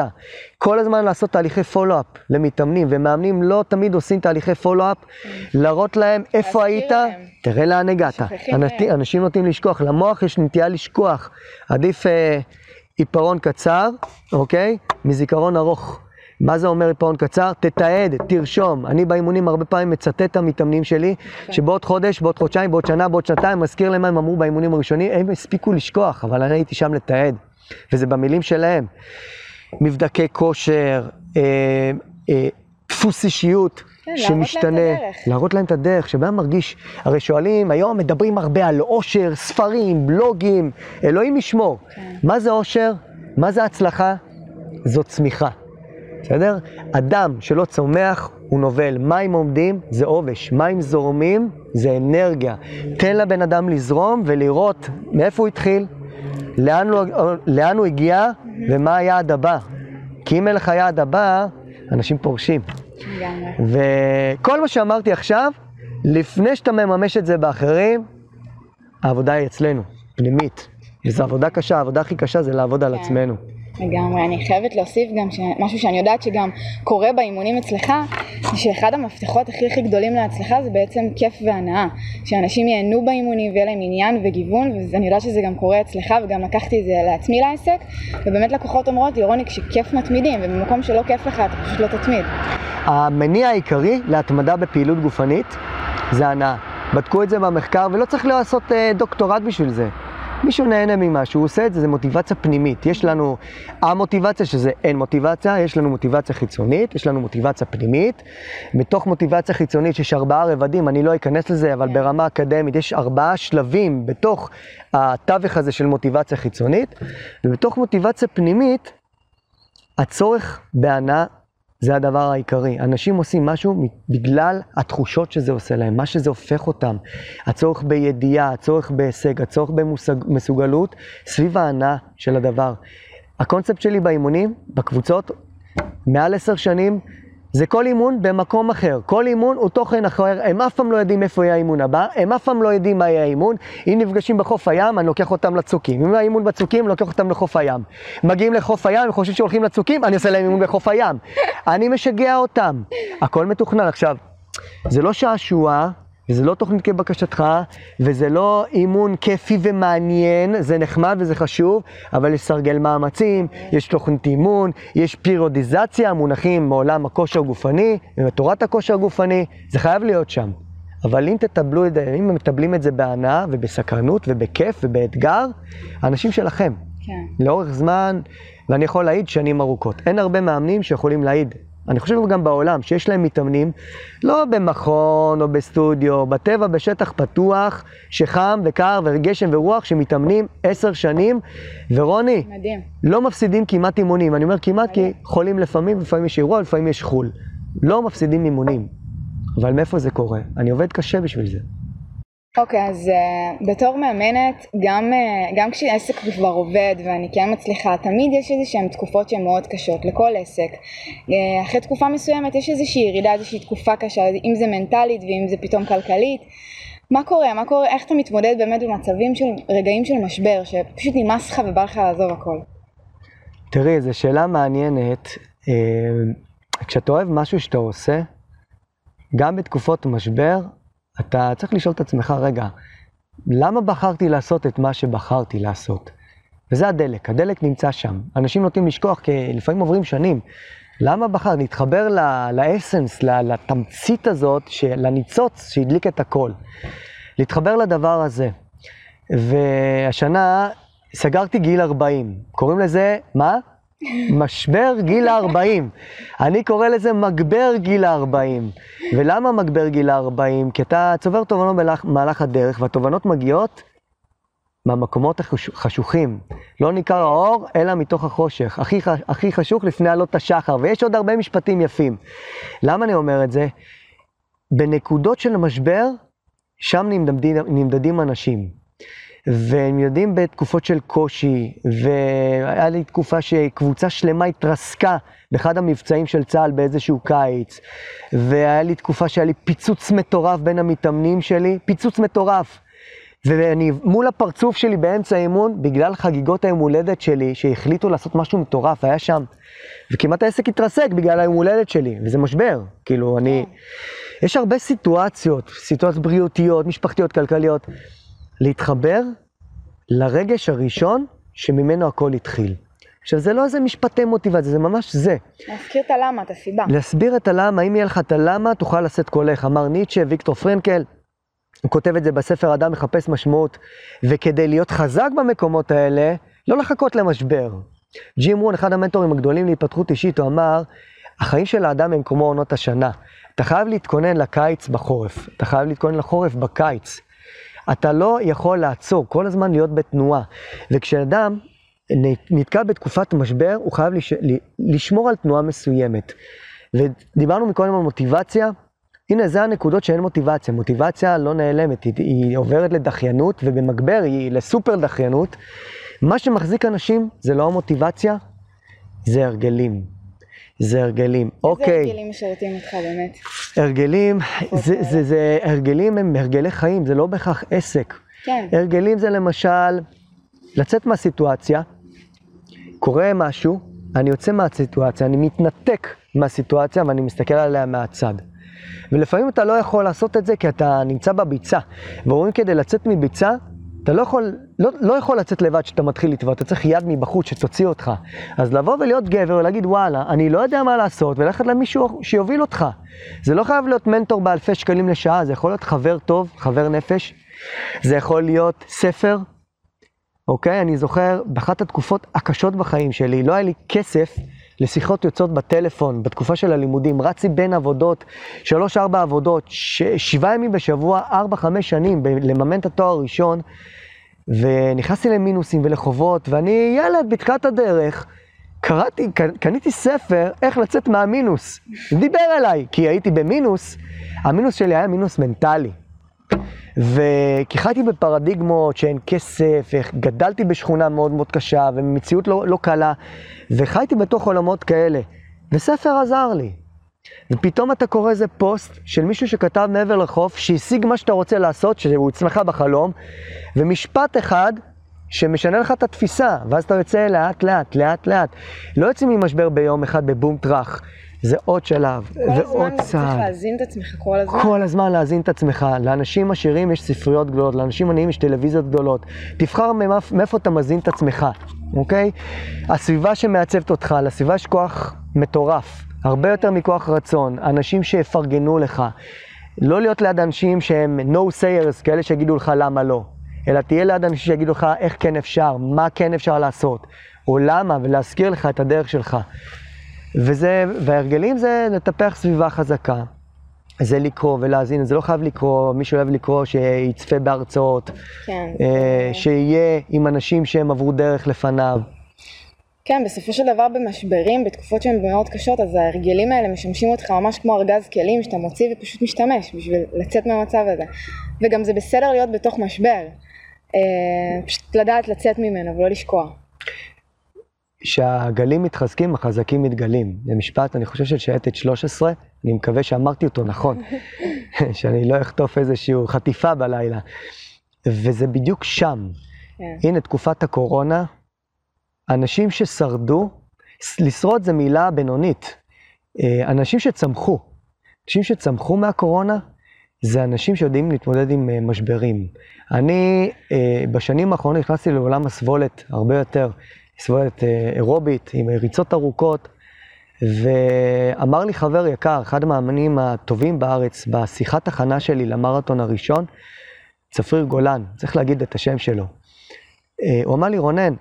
כל הזמן לעשות תהליכי פולו-אפ למתאמנים, ומאמנים לא תמיד עושים תהליכי פולו-אפ, להראות להם איפה היית, להם. תראה לאן הגעת. אנשים, אנשים נוטים לשכוח, למוח יש נטייה לשכוח. עדיף אה, עיפרון קצר, אוקיי? מזיכרון ארוך. מה זה אומר עיפרון קצר? תתעד, תרשום. אני באימונים הרבה פעמים מצטט את המתאמנים שלי, כן. שבעוד חודש, בעוד חודשיים, בעוד שנה, בעוד שנתיים, מזכיר להם מה הם אמרו באימונים הראשונים, הם הספיקו לשכוח, אבל אני הייתי שם לתעד, וזה במילים שלהם. מבדקי כושר, אה, אה, דפוס אישיות, כן, להראות להם את שמשתנה, הדרך. להראות להם את הדרך, שבן אדם מרגיש, הרי שואלים, היום מדברים הרבה על אושר, ספרים, בלוגים, אלוהים ישמור. כן. מה זה אושר? מה זה הצלחה? זו צמיחה, בסדר? אדם שלא צומח, הוא נובל. מים עומדים, זה עובש. מים זורמים, זה אנרגיה. תן לבן אדם לזרום ולראות מאיפה הוא התחיל, לאן הוא, לאן הוא הגיע ומה היעד הבא. כי אם אין לך יעד הבא, אנשים פורשים. וכל מה שאמרתי עכשיו, לפני שאתה מממש את זה באחרים, העבודה היא אצלנו, פנימית. וזו עבודה קשה, העבודה הכי קשה זה לעבוד על כן. עצמנו. לגמרי, אני חייבת להוסיף גם ש... משהו שאני יודעת שגם קורה באימונים אצלך, שאחד המפתחות הכי הכי גדולים להצלחה זה בעצם כיף והנאה. שאנשים ייהנו באימונים ויהיה להם עניין וגיוון, ואני יודעת שזה גם קורה אצלך, וגם לקחתי את זה לעצמי לעסק, ובאמת לקוחות אומרות לי, רוני, כשכיף מתמידים, ובמקום שלא כיף לך אתה פשוט לא תתמיד. המניע העיקרי להתמדה בפעילות גופנית זה הנאה. בדקו את זה במחקר, ולא צריך לעשות אה, דוקטורט בשביל זה. מישהו נהנה ממשהו, הוא עושה את זה, זה מוטיבציה פנימית. יש לנו המוטיבציה, שזה אין מוטיבציה, יש לנו מוטיבציה חיצונית, יש לנו מוטיבציה פנימית. בתוך מוטיבציה חיצונית יש ארבעה רבדים, אני לא אכנס לזה, אבל כן. ברמה אקדמית יש ארבעה שלבים בתוך התווך הזה של מוטיבציה חיצונית, ובתוך מוטיבציה פנימית, הצורך בהנאה זה הדבר העיקרי. אנשים עושים משהו בגלל התחושות שזה עושה להם, מה שזה הופך אותם. הצורך בידיעה, הצורך בהישג, הצורך במסוגלות, סביב ההנאה של הדבר. הקונספט שלי באימונים, בקבוצות, מעל עשר שנים, זה כל אימון במקום אחר. כל אימון הוא תוכן אחר, הם אף פעם לא יודעים איפה יהיה האימון הבא, הם אף פעם לא יודעים מה יהיה האימון. אם נפגשים בחוף הים, אני לוקח אותם לצוקים. אם האימון בצוקים, אני לוקח אותם לחוף הים. מגיעים לחוף הים, הם חושבים שהולכים לצוקים, אני עושה להם אימון בחוף הים. אני משגע אותם. הכל מתוכנן. עכשיו, זה לא שעשוע, וזה לא תוכנית כבקשתך, וזה לא אימון כיפי ומעניין, זה נחמד וזה חשוב, אבל יש סרגל מאמצים, יש תוכנית אימון, יש פירודיזציה, מונחים מעולם הכושר הגופני, ומתורת הכושר הגופני, זה חייב להיות שם. אבל אם תטבלו את זה, אם מטבלים את זה בהנאה ובסקרנות ובכיף ובאתגר, האנשים שלכם. כן. לאורך זמן, ואני יכול להעיד שנים ארוכות. אין הרבה מאמנים שיכולים להעיד. אני חושב גם בעולם, שיש להם מתאמנים, לא במכון או בסטודיו, בטבע, בשטח פתוח, שחם וקר וגשם ורוח, שמתאמנים עשר שנים, ורוני, מדהים. לא מפסידים כמעט אימונים. אני אומר כמעט כי חולים לפעמים, לפעמים יש אירוע, לפעמים יש חו"ל. לא מפסידים אימונים. אבל מאיפה זה קורה? אני עובד קשה בשביל זה. אוקיי, אז uh, בתור מאמנת, גם, uh, גם כשעסק כבר עובד ואני כן מצליחה, תמיד יש איזה שהן תקופות שהן מאוד קשות לכל עסק. Uh, אחרי תקופה מסוימת יש איזושהי ירידה, איזושהי תקופה קשה, אם זה מנטלית ואם זה פתאום כלכלית. מה קורה? מה קורה? איך אתה מתמודד באמת במצבים של רגעים של משבר, שפשוט נמאס לך ובא לך לעזוב הכל? תראי, זו שאלה מעניינת. כשאתה אוהב משהו שאתה עושה, גם בתקופות משבר, אתה צריך לשאול את עצמך, רגע, למה בחרתי לעשות את מה שבחרתי לעשות? וזה הדלק, הדלק נמצא שם. אנשים נוטים לשכוח, כי לפעמים עוברים שנים. למה בחר? להתחבר ל- לאסנס, ל- לתמצית הזאת, לניצוץ שהדליק את הכל. להתחבר לדבר הזה. והשנה סגרתי גיל 40. קוראים לזה, מה? משבר גיל ה-40. אני קורא לזה מגבר גיל ה-40. ולמה מגבר גיל ה-40? כי אתה צובר תובנות במהלך הדרך, והתובנות מגיעות מהמקומות החשוכים. לא ניכר האור, אלא מתוך החושך. הכי, הכי חשוך לפני עלות השחר. ויש עוד הרבה משפטים יפים. למה אני אומר את זה? בנקודות של משבר, שם נמדדים, נמדדים אנשים. והם יודעים בתקופות של קושי, והיה לי תקופה שקבוצה שלמה התרסקה באחד המבצעים של צה"ל באיזשהו קיץ, והיה לי תקופה שהיה לי פיצוץ מטורף בין המתאמנים שלי, פיצוץ מטורף. ואני מול הפרצוף שלי באמצע האימון, בגלל חגיגות היום הולדת שלי, שהחליטו לעשות משהו מטורף, היה שם. וכמעט העסק התרסק בגלל היום הולדת שלי, וזה משבר. כאילו, אני... יש הרבה סיטואציות, סיטואציות בריאותיות, משפחתיות, כלכליות. להתחבר לרגש הראשון שממנו הכל התחיל. עכשיו, זה לא איזה משפטי מוטיבציה, זה ממש זה. להזכיר את הלמה, את הסיבה. להסביר את הלמה, אם יהיה לך את הלמה, תוכל לשאת קולך. אמר ניטשה, ויקטור פרנקל, הוא כותב את זה בספר אדם מחפש משמעות, וכדי להיות חזק במקומות האלה, לא לחכות למשבר. ג'ים רון, אחד המנטורים הגדולים להתפתחות אישית, הוא אמר, החיים של האדם הם כמו עונות השנה. אתה חייב להתכונן לקיץ בחורף, אתה חייב להתכונן לחורף בקיץ. אתה לא יכול לעצור, כל הזמן להיות בתנועה. וכשאדם נתקע בתקופת משבר, הוא חייב לש... לשמור על תנועה מסוימת. ודיברנו מקודם על מוטיבציה, הנה זה הנקודות שאין מוטיבציה, מוטיבציה לא נעלמת, היא, היא עוברת לדחיינות ובמגבר היא לסופר דחיינות. מה שמחזיק אנשים זה לא המוטיבציה, זה הרגלים. זה הרגלים, איזה אוקיי. איזה הרגלים משרתים אותך באמת? הרגלים, זה, זה, זה, הרגלים הם הרגלי חיים, זה לא בהכרח עסק. כן. הרגלים זה למשל לצאת מהסיטואציה, קורה משהו, אני יוצא מהסיטואציה, אני מתנתק מהסיטואציה ואני מסתכל עליה מהצד. ולפעמים אתה לא יכול לעשות את זה כי אתה נמצא בביצה. ואומרים כדי לצאת מביצה, אתה לא יכול, לא, לא יכול לצאת לבד כשאתה מתחיל לטבוע, אתה צריך יד מבחוץ שתוציא אותך. אז לבוא ולהיות גבר ולהגיד וואלה, אני לא יודע מה לעשות, וללכת למישהו שיוביל אותך. זה לא חייב להיות מנטור באלפי שקלים לשעה, זה יכול להיות חבר טוב, חבר נפש, זה יכול להיות ספר, אוקיי? אני זוכר, באחת התקופות הקשות בחיים שלי, לא היה לי כסף לשיחות יוצאות בטלפון בתקופה של הלימודים, רצי בין עבודות, שלוש-ארבע עבודות, ש... שבעה ימים בשבוע, ארבע-חמש שנים, ב... לממן את התואר הראשון, ונכנסתי למינוסים ולחובות, ואני ילד בתחילת הדרך, קראתי, קניתי ספר איך לצאת מהמינוס. דיבר אליי, כי הייתי במינוס, המינוס שלי היה מינוס מנטלי. וכי חייתי בפרדיגמות שאין כסף, גדלתי בשכונה מאוד מאוד קשה, ומציאות לא, לא קלה, וחייתי בתוך עולמות כאלה. וספר עזר לי. ופתאום אתה קורא איזה פוסט של מישהו שכתב מעבר לחוף, שהשיג מה שאתה רוצה לעשות, שהוא אצלך בחלום, ומשפט אחד שמשנה לך את התפיסה, ואז אתה יוצא לאט לאט, לאט לאט. לא יוצאים ממשבר ביום אחד בבום טראח. זה עוד שלב, ועוד צעד. כל הזמן צריך להזין את עצמך, כל הזמן. כל הזמן להזין את עצמך. לאנשים עשירים יש ספריות גדולות, לאנשים עניים יש טלוויזיות גדולות. תבחר מאיפה אתה מזין את עצמך, אוקיי? הסביבה שמעצבת אותך, לסביבה יש כוח מטורף, הרבה יותר מכוח רצון. אנשים שיפרגנו לך. לא להיות ליד אנשים שהם no sayers, כאלה שיגידו לך למה לא. אלא תהיה ליד אנשים שיגידו לך איך כן אפשר, מה כן אפשר לעשות, או למה, ולהזכיר לך את הדרך שלך. וזה, וההרגלים זה לטפח סביבה חזקה. זה לקרוא ולהאזין, זה לא חייב לקרוא, מי שאוהב לקרוא שיצפה בהרצאות, כן. אה, שיהיה עם אנשים שהם עברו דרך לפניו. כן, בסופו של דבר במשברים, בתקופות שהן מאוד קשות, אז ההרגלים האלה משמשים אותך ממש כמו ארגז כלים שאתה מוציא ופשוט משתמש בשביל לצאת מהמצב הזה. וגם זה בסדר להיות בתוך משבר, אה, פשוט לדעת לצאת ממנו ולא לשקוע. שהגלים מתחזקים, החזקים מתגלים. זה משפט, אני חושב, של שייטת 13, אני מקווה שאמרתי אותו נכון, [laughs] שאני לא אחטוף איזושהי חטיפה בלילה. וזה בדיוק שם. Yeah. כן. הנה, תקופת הקורונה, אנשים ששרדו, לשרוד זה מילה בינונית. אה, אנשים שצמחו, אנשים שצמחו מהקורונה, זה אנשים שיודעים להתמודד עם אה, משברים. אני אה, בשנים האחרונות נכנסתי לעולם הסבולת הרבה יותר. סבולת אה, אירובית עם ריצות ארוכות, ואמר לי חבר יקר, אחד המאמנים הטובים בארץ, בשיחת הכנה שלי למרתון הראשון, צפריר גולן, צריך להגיד את השם שלו. אה, הוא אמר לי, רונן,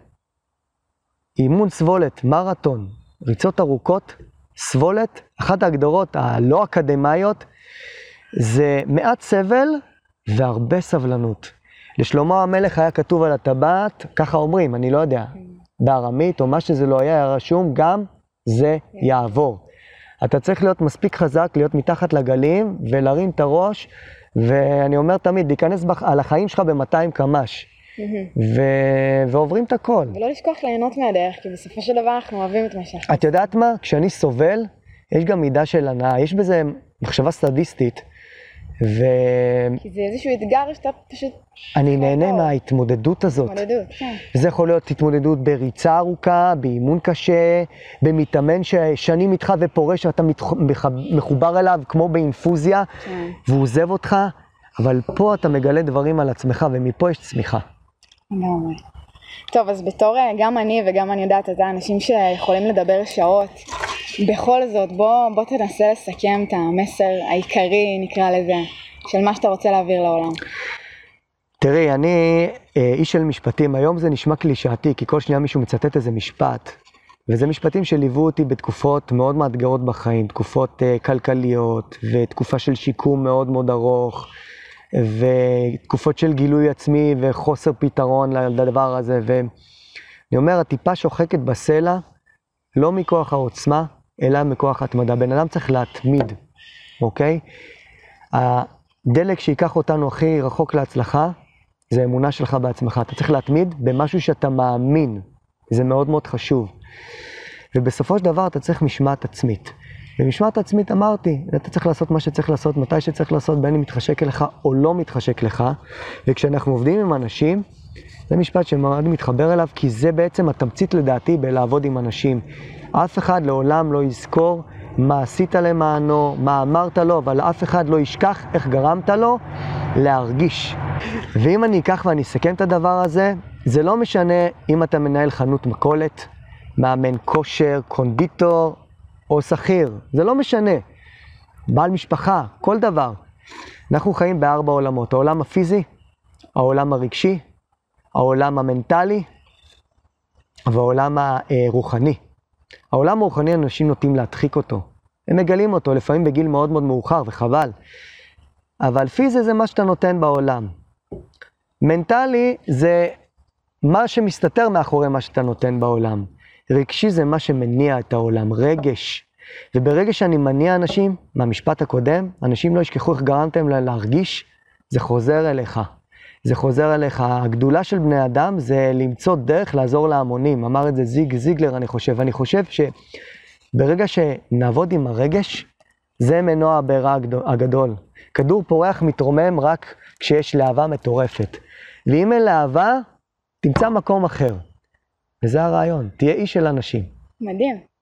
אימון סבולת, מרתון, ריצות ארוכות, סבולת, אחת ההגדרות הלא אקדמאיות, זה מעט סבל והרבה סבלנות. לשלמה המלך היה כתוב על הטבעת, ככה אומרים, אני לא יודע, בארמית, או מה שזה לא היה, היה רשום, גם זה יעבור. אתה צריך להיות מספיק חזק, להיות מתחת לגלים, ולהרים את הראש, ואני אומר תמיד, להיכנס בח... על החיים שלך ב-200 קמ"ש. ו... ועוברים את הכל. ולא לשכוח ליהנות מהדרך, כי בסופו של דבר אנחנו אוהבים את מה שאנחנו... את יודעת מה? כשאני סובל, יש גם מידה של הנאה, יש בזה מחשבה סטדיסטית. ו... כי זה איזשהו אתגר שאתה פשוט... אני נהנה מההתמודדות הזאת. התמודדות, כן. זה יכול להיות התמודדות בריצה ארוכה, באימון קשה, במתאמן ששנים איתך ופורש שאתה מחובר אליו כמו באינפוזיה, כן. והוא עוזב אותך, אבל פה אתה מגלה דברים על עצמך ומפה יש צמיחה. לגמרי. טוב, אז בתור אה, גם אני וגם אני יודעת, אתה אנשים שיכולים לדבר שעות. בכל זאת, בוא, בוא תנסה לסכם את המסר העיקרי, נקרא לזה, של מה שאתה רוצה להעביר לעולם. תראי, אני אה, איש של משפטים, היום זה נשמע קלישאתי, כי כל שנייה מישהו מצטט איזה משפט, וזה משפטים שליוו אותי בתקופות מאוד מאתגרות בחיים, תקופות uh, כלכליות, ותקופה של שיקום מאוד מאוד ארוך, ותקופות של גילוי עצמי וחוסר פתרון לדבר הזה. ואני אומר, הטיפה שוחקת בסלע, לא מכוח העוצמה, אלא מכוח ההתמדה. בן אדם צריך להתמיד, אוקיי? הדלק שייקח אותנו הכי רחוק להצלחה, זה אמונה שלך בעצמך. אתה צריך להתמיד במשהו שאתה מאמין. זה מאוד מאוד חשוב. ובסופו של דבר אתה צריך משמעת עצמית. במשמעת עצמית אמרתי, אתה צריך לעשות מה שצריך לעשות, מתי שצריך לעשות, בין אם מתחשק לך או לא מתחשק לך. וכשאנחנו עובדים עם אנשים, זה משפט שמאוד מתחבר אליו, כי זה בעצם התמצית לדעתי בלעבוד עם אנשים. אף אחד לעולם לא יזכור מה עשית למענו, מה אמרת לו, אבל אף אחד לא ישכח איך גרמת לו להרגיש. ואם אני אקח ואני אסכם את הדבר הזה, זה לא משנה אם אתה מנהל חנות מכולת, מאמן כושר, קונדיטור או שכיר, זה לא משנה. בעל משפחה, כל דבר. אנחנו חיים בארבע עולמות, העולם הפיזי, העולם הרגשי, העולם המנטלי והעולם הרוחני. העולם הרוחני, אנשים נוטים להדחיק אותו. הם מגלים אותו, לפעמים בגיל מאוד מאוד מאוחר, וחבל. אבל פיזי זה מה שאתה נותן בעולם. מנטלי זה מה שמסתתר מאחורי מה שאתה נותן בעולם. רגשי זה מה שמניע את העולם, רגש. וברגע שאני מניע אנשים, מהמשפט הקודם, אנשים לא ישכחו איך גרמתם להם להרגיש, זה חוזר אליך. זה חוזר אליך. הגדולה של בני אדם זה למצוא דרך לעזור להמונים. אמר את זה זיג זיגלר, אני חושב. אני חושב שברגע שנעבוד עם הרגש, זה מנוע הבעירה הגדול. כדור פורח מתרומם רק כשיש להבה מטורפת. ואם אין להבה, תמצא מקום אחר. וזה הרעיון, תהיה איש של אנשים. מדהים.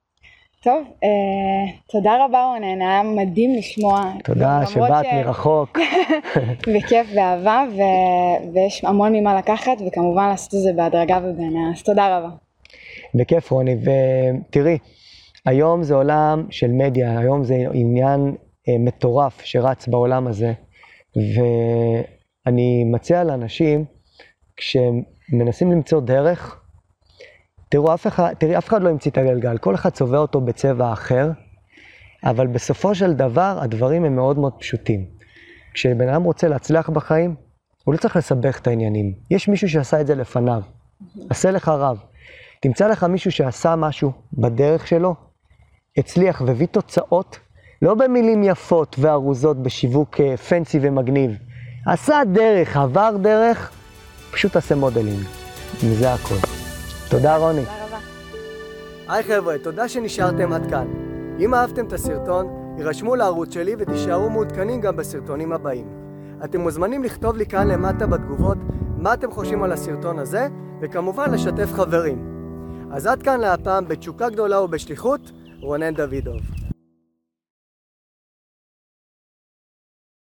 טוב, אה, תודה רבה רונן, היה מדהים לשמוע. תודה שבאת ש... מרחוק. [laughs] בכיף ואהבה, ו... ויש המון ממה לקחת, וכמובן לעשות את זה בהדרגה ובהנאה, אז תודה רבה. בכיף רוני, ותראי, היום זה עולם של מדיה, היום זה עניין אה, מטורף שרץ בעולם הזה, ואני מציע לאנשים, כשהם מנסים למצוא דרך, תראו, אף אחד, תראי, אף אחד לא המציא את הגלגל, כל אחד צובע אותו בצבע אחר, אבל בסופו של דבר הדברים הם מאוד מאוד פשוטים. כשבן אדם רוצה להצליח בחיים, הוא לא צריך לסבך את העניינים. יש מישהו שעשה את זה לפניו, עשה לך רב. תמצא לך מישהו שעשה משהו בדרך שלו, הצליח והביא תוצאות, לא במילים יפות וארוזות בשיווק fancy אה, ומגניב. עשה דרך, עבר דרך, פשוט תעשה modeling. וזה הכל. תודה רוני. תודה רבה. היי חבר'ה, תודה שנשארתם עד כאן. אם אהבתם את הסרטון, הירשמו לערוץ שלי ותישארו מעודכנים גם בסרטונים הבאים. אתם מוזמנים לכתוב לי כאן למטה בתגובות מה אתם חושבים על הסרטון הזה, וכמובן לשתף חברים. אז עד כאן להפעם בתשוקה גדולה ובשליחות, רונן דוידוב.